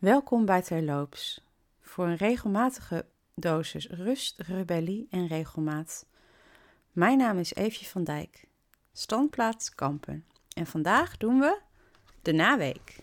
Welkom bij Terloops voor een regelmatige dosis rust, rebellie en regelmaat. Mijn naam is Eefje van Dijk, standplaats Kampen. En vandaag doen we de naweek.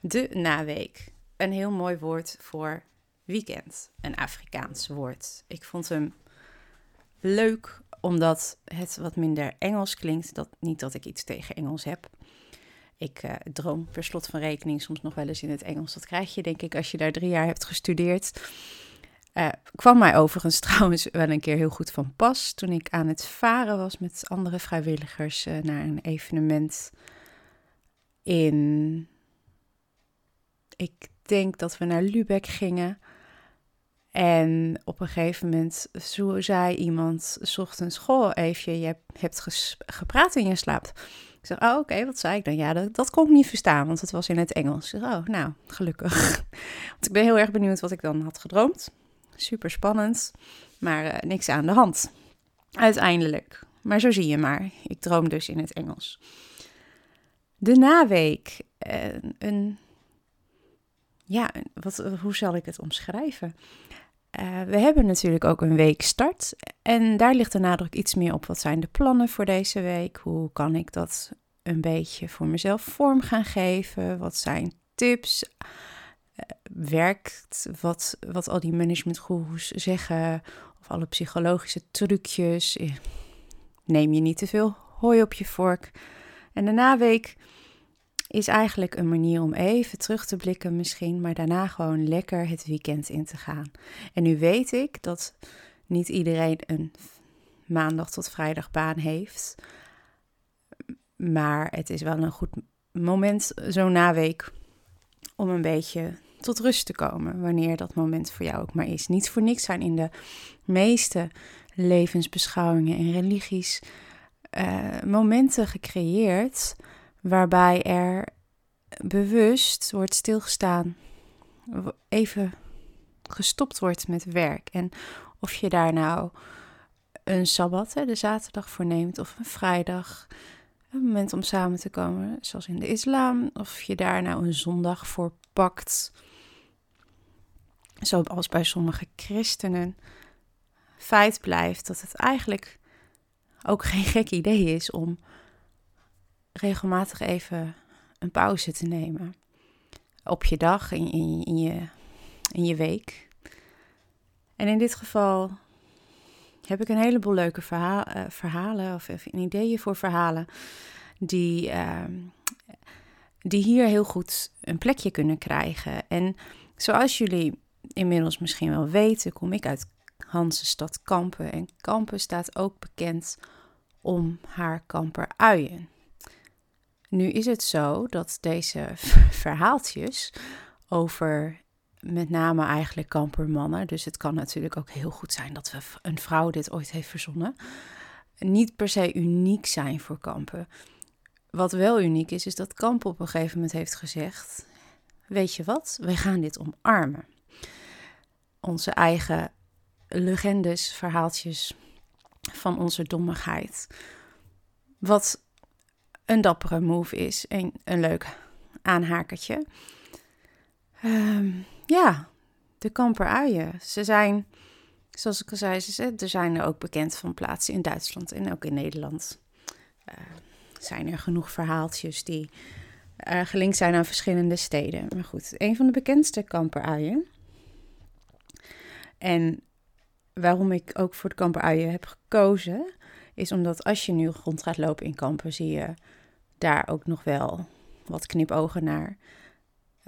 De naweek, een heel mooi woord voor weekend, een Afrikaans woord. Ik vond hem leuk omdat het wat minder Engels klinkt. Dat, niet dat ik iets tegen Engels heb. Ik uh, droom per slot van rekening soms nog wel eens in het Engels. Dat krijg je denk ik als je daar drie jaar hebt gestudeerd. Uh, kwam mij overigens trouwens wel een keer heel goed van pas toen ik aan het varen was met andere vrijwilligers uh, naar een evenement in. Ik denk dat we naar Lübeck gingen. En op een gegeven moment zei iemand, s ochtends, goh, even, je hebt gepraat in je slaap. Ik zeg, oh oké, wat zei ik dan? Ja, dat, dat kon ik niet verstaan, want het was in het Engels. Zeg, oh, nou, gelukkig. want ik ben heel erg benieuwd wat ik dan had gedroomd. Super spannend, maar uh, niks aan de hand. Uiteindelijk. Maar zo zie je maar. Ik droom dus in het Engels. De naweek. Uh, een, ja, wat, hoe zal ik het omschrijven? Uh, we hebben natuurlijk ook een week start en daar ligt de nadruk iets meer op. Wat zijn de plannen voor deze week? Hoe kan ik dat een beetje voor mezelf vorm gaan geven? Wat zijn tips? Uh, werkt wat, wat al die managementgoeroes zeggen? Of alle psychologische trucjes? Eh, neem je niet te veel hooi op je vork? En de naweek is eigenlijk een manier om even terug te blikken misschien, maar daarna gewoon lekker het weekend in te gaan. En nu weet ik dat niet iedereen een maandag tot vrijdag baan heeft, maar het is wel een goed moment zo'n naweek om een beetje tot rust te komen, wanneer dat moment voor jou ook maar is. Niet voor niks zijn in de meeste levensbeschouwingen en religies uh, momenten gecreëerd waarbij er bewust wordt stilgestaan, even gestopt wordt met werk. En of je daar nou een sabbat, de zaterdag voor neemt, of een vrijdag, een moment om samen te komen, zoals in de islam, of je daar nou een zondag voor pakt, zoals bij sommige christenen. Feit blijft dat het eigenlijk ook geen gek idee is om regelmatig even een pauze te nemen. Op je dag, in, in, je, in je week. En in dit geval heb ik een heleboel leuke verhaal, uh, verhalen of ideeën voor verhalen die, uh, die hier heel goed een plekje kunnen krijgen. En zoals jullie inmiddels misschien wel weten, kom ik uit Hansestad Kampen. En Kampen staat ook bekend om haar kamperuien. Nu is het zo dat deze verhaaltjes over met name eigenlijk kampermannen, dus het kan natuurlijk ook heel goed zijn dat we een vrouw dit ooit heeft verzonnen, niet per se uniek zijn voor kampen. Wat wel uniek is, is dat Kamp op een gegeven moment heeft gezegd: Weet je wat, wij gaan dit omarmen. Onze eigen legendes, verhaaltjes van onze dommigheid. Wat een dappere move is. En een leuk aanhakertje. Um, ja, de kamperuien. Ze zijn, zoals ik al zei, ze, er zijn er ook bekend van plaatsen in Duitsland en ook in Nederland. Uh, zijn er genoeg verhaaltjes die uh, gelinkt zijn aan verschillende steden. Maar goed, een van de bekendste kamperuien. En waarom ik ook voor de kamperuien heb gekozen, is omdat als je nu rond gaat lopen in kampen, zie je daar ook nog wel wat knipogen naar.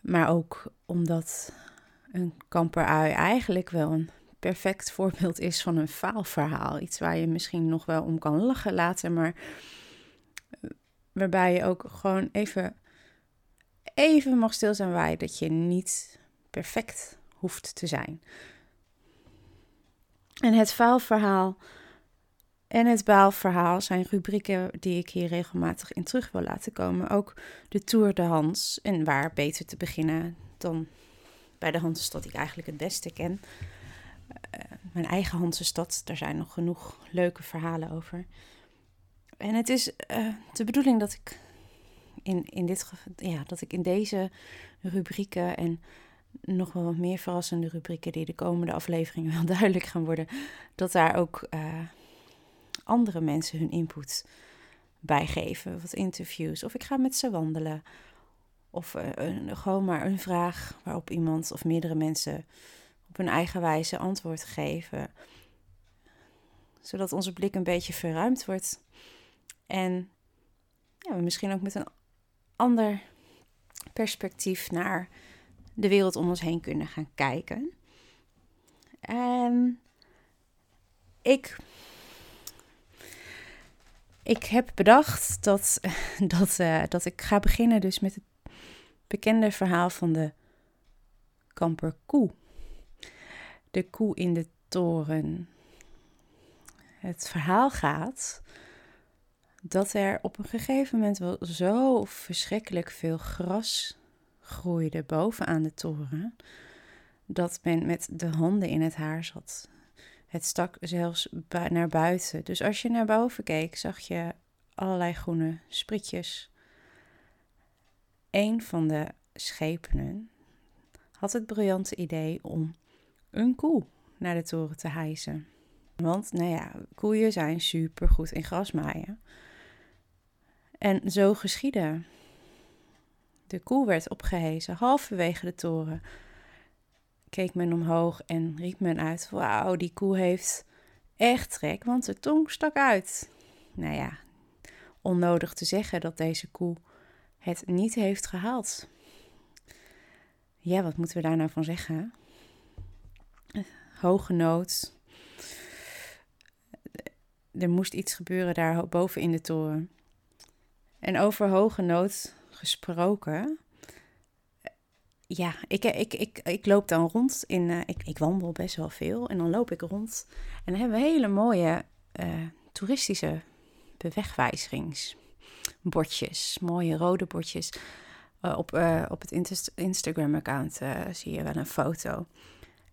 Maar ook omdat een kamperui eigenlijk wel een perfect voorbeeld is van een faalverhaal. Iets waar je misschien nog wel om kan lachen laten, maar waarbij je ook gewoon even, even mag stil zijn waar je dat je niet perfect hoeft te zijn. En het faalverhaal en het baalverhaal zijn rubrieken die ik hier regelmatig in terug wil laten komen. Ook de Tour de Hans. En waar beter te beginnen dan bij de Hansestad die ik eigenlijk het beste ken. Uh, mijn eigen Hansestad, daar zijn nog genoeg leuke verhalen over. En het is uh, de bedoeling dat ik in, in dit ja, dat ik in deze rubrieken en nog wel wat meer verrassende rubrieken die de komende afleveringen wel duidelijk gaan worden, dat daar ook uh, andere mensen hun input bij geven. Wat interviews. Of ik ga met ze wandelen. Of uh, een, gewoon maar een vraag waarop iemand of meerdere mensen op hun eigen wijze antwoord geven. Zodat onze blik een beetje verruimd wordt. En ja, we misschien ook met een ander perspectief naar de wereld om ons heen kunnen gaan kijken. En ik, ik heb bedacht dat, dat, uh, dat ik ga beginnen dus met het bekende verhaal van de kamperkoe. De koe in de toren. Het verhaal gaat dat er op een gegeven moment wel zo verschrikkelijk veel gras groeide bovenaan de toren, dat men met de handen in het haar zat. Het stak zelfs naar buiten. Dus als je naar boven keek, zag je allerlei groene sprietjes. Een van de schepenen had het briljante idee om een koe naar de toren te hijsen. Want, nou ja, koeien zijn supergoed in grasmaaien. En zo geschiedde. De koe werd opgehezen, halverwege de toren. Keek men omhoog en riep men uit: Wauw, die koe heeft echt trek, want de tong stak uit. Nou ja, onnodig te zeggen dat deze koe het niet heeft gehaald. Ja, wat moeten we daar nou van zeggen? Hoge nood. Er moest iets gebeuren daar boven in de toren. En over hoge nood gesproken. Ja, ik, ik, ik, ik loop dan rond in. Uh, ik, ik wandel best wel veel. En dan loop ik rond. En dan hebben we hele mooie uh, toeristische bewegwijzigingsbordjes. Mooie rode bordjes. Op, op het Instagram-account zie je wel een foto.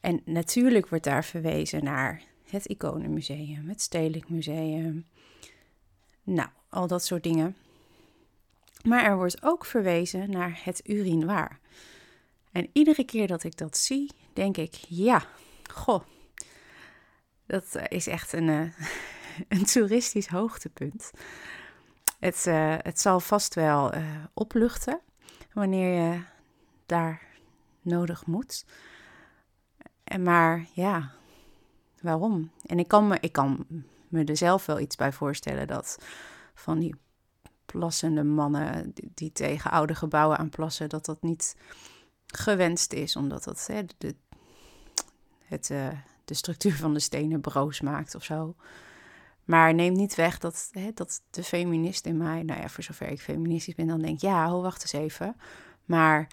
En natuurlijk wordt daar verwezen naar het Iconenmuseum, het Stedelijk Museum. Nou, al dat soort dingen. Maar er wordt ook verwezen naar het urinoir. En iedere keer dat ik dat zie, denk ik: ja, goh, dat eh, is echt een, uh, een toeristisch hoogtepunt. Het, uh, het zal vast wel opluchten wanneer je daar nodig moet. En maar ja, waarom? En ik kan, me, ik kan me er zelf wel iets bij voorstellen dat van die plassende mannen die, tegen oude gebouwen aanplassen, dat dat niet gewenst is, omdat dat hè, de, het, uh, de structuur van de stenen broos maakt of zo. Maar neemt niet weg dat, hè, dat de feminist in mij, nou ja, voor zover ik feministisch ben, dan denk ja, ho, wacht eens even. Maar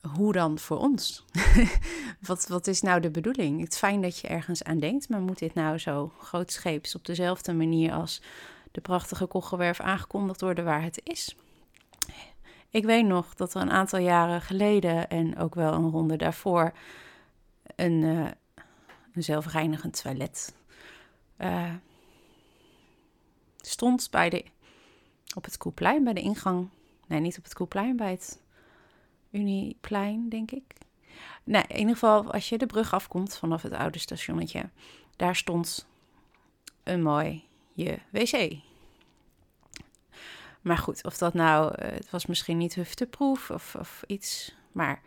hoe dan voor ons? wat, wat is nou de bedoeling? Het is fijn dat je ergens aan denkt, maar moet dit nou zo grootscheeps op dezelfde manier als de prachtige Kogelwerf aangekondigd worden waar het is. Ik weet nog dat er een aantal jaren geleden en ook wel een ronde daarvoor een, uh, een zelfreinigend toilet uh, stond bij de, op het Koeplein, bij de ingang. Nee, niet op het Koeplein, bij het Unieplein, denk ik. Nou, in ieder geval, als je de brug afkomt vanaf het oude stationnetje, daar stond een mooi je wc. Maar goed, of dat nou, uh, het was misschien niet hufteproef of, of iets, maar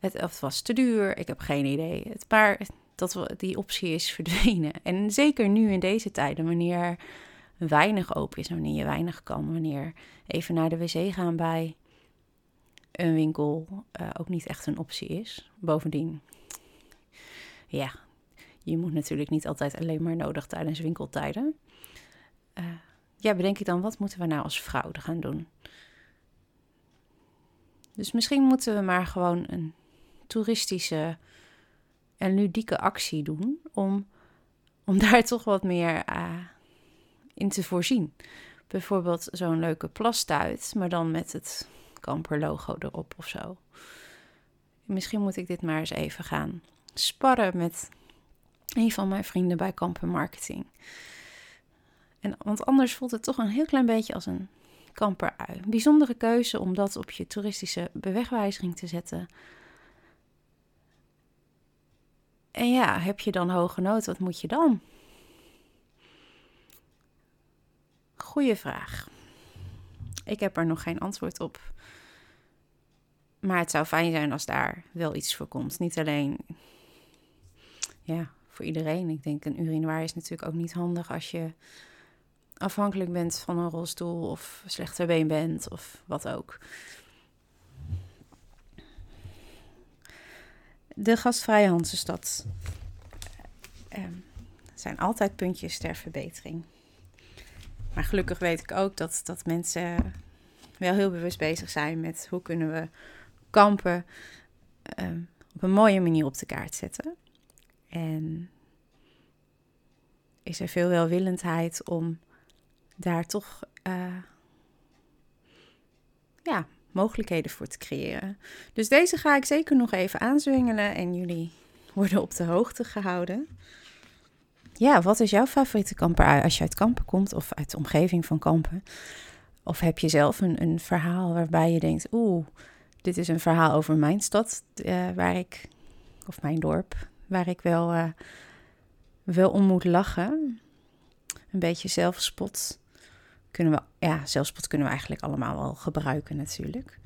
het, of het was te duur, ik heb geen idee. Het, maar dat die optie is verdwenen. En zeker nu in deze tijden, wanneer weinig open is, wanneer je weinig kan, wanneer even naar de wc gaan bij een winkel uh, ook niet echt een optie is. Bovendien, ja, je moet natuurlijk niet altijd alleen maar nodig tijdens winkeltijden. Uh, ja, bedenk ik dan, wat moeten we nou als vrouw gaan doen? Dus misschien moeten we maar gewoon een toeristische en ludieke actie doen om, om daar toch wat meer uh, in te voorzien. Bijvoorbeeld zo'n leuke plastuit, maar dan met het kamperlogo erop of zo. Misschien moet ik dit maar eens even gaan sparren met een van mijn vrienden bij Kamper Marketing. En, want anders voelt het toch een heel klein beetje als een kamperui. Bijzondere keuze om dat op je toeristische bewegwijzering te zetten. En ja, heb je dan hoge nood, wat moet je dan? Goeie vraag. Ik heb er nog geen antwoord op. Maar het zou fijn zijn als daar wel iets voor komt. Niet alleen ja, voor iedereen. Ik denk een urinoir is natuurlijk ook niet handig als je afhankelijk bent van een rolstoel of slechter been bent of wat ook. De gastvrije Hansestad. Uh, zijn altijd puntjes ter verbetering. Maar gelukkig weet ik ook dat, dat mensen wel heel bewust bezig zijn met hoe kunnen we kampen uh, op een mooie manier op de kaart zetten. En is er veel welwillendheid om daar toch uh, ja, mogelijkheden voor te creëren. Dus deze ga ik zeker nog even aanzwingelen en jullie worden op de hoogte gehouden. Ja, wat is jouw favoriete kamper als je uit kampen komt of uit de omgeving van kampen? Of heb je zelf een, een verhaal waarbij je denkt, oeh, dit is een verhaal over mijn stad uh, waar ik, of mijn dorp, waar ik wel, uh, wel om moet lachen. Een beetje zelfspot kunnen we, ja, zelfspot kunnen we eigenlijk allemaal wel gebruiken natuurlijk.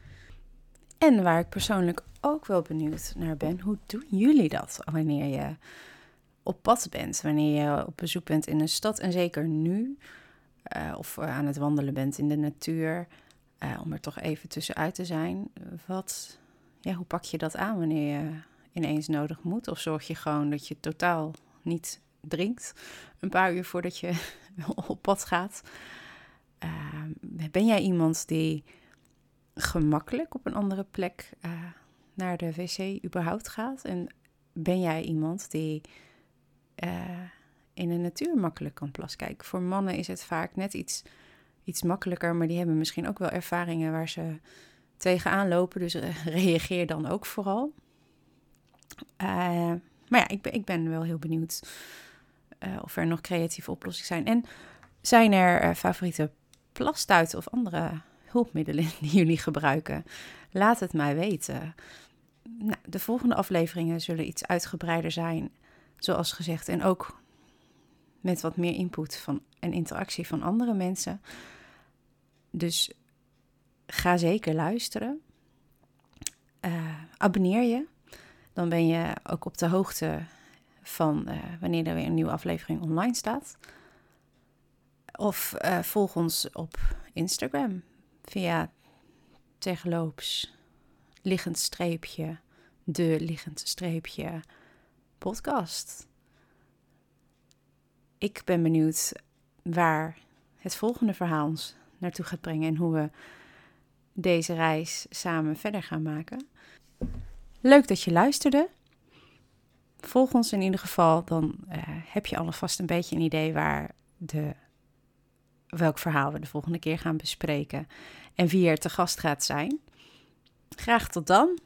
En waar ik persoonlijk ook wel benieuwd naar ben, hoe doen jullie dat wanneer je op pad bent, wanneer je op bezoek bent in een stad en zeker nu, uh, of aan het wandelen bent in de natuur, uh, om er toch even tussenuit te zijn. Wat, ja, hoe pak je dat aan wanneer je ineens nodig moet? Of zorg je gewoon dat je totaal niet drinkt een paar uur voordat je op pad gaat? Uh, ben jij iemand die gemakkelijk op een andere plek uh, naar de wc überhaupt gaat? En ben jij iemand die uh, in de natuur makkelijk kan plas kijken? Voor mannen is het vaak net iets, iets makkelijker, maar die hebben misschien ook wel ervaringen waar ze tegenaan lopen. Dus reageer dan ook vooral. maar ja, ik ben, ik ben wel heel benieuwd of er nog creatieve oplossingen zijn. En zijn er favoriete plastuiten of andere hulpmiddelen die jullie gebruiken? Laat het mij weten. Nou, de volgende afleveringen zullen iets uitgebreider zijn, zoals gezegd. En ook met wat meer input van, en interactie van andere mensen. Dus ga zeker luisteren. Uh, abonneer je. Dan ben je ook op de hoogte van uh, wanneer er weer een nieuwe aflevering online staat. Of uh, volg ons op Instagram via tegloops liggend streepje, de liggend streepje podcast. Ik ben benieuwd waar het volgende verhaal ons naartoe gaat brengen en hoe we deze reis samen verder gaan maken. Leuk dat je luisterde. Volg ons in ieder geval, dan uh, heb je alvast een beetje een idee waar de welk verhaal we de volgende keer gaan bespreken en wie er te gast gaat zijn. Graag tot dan.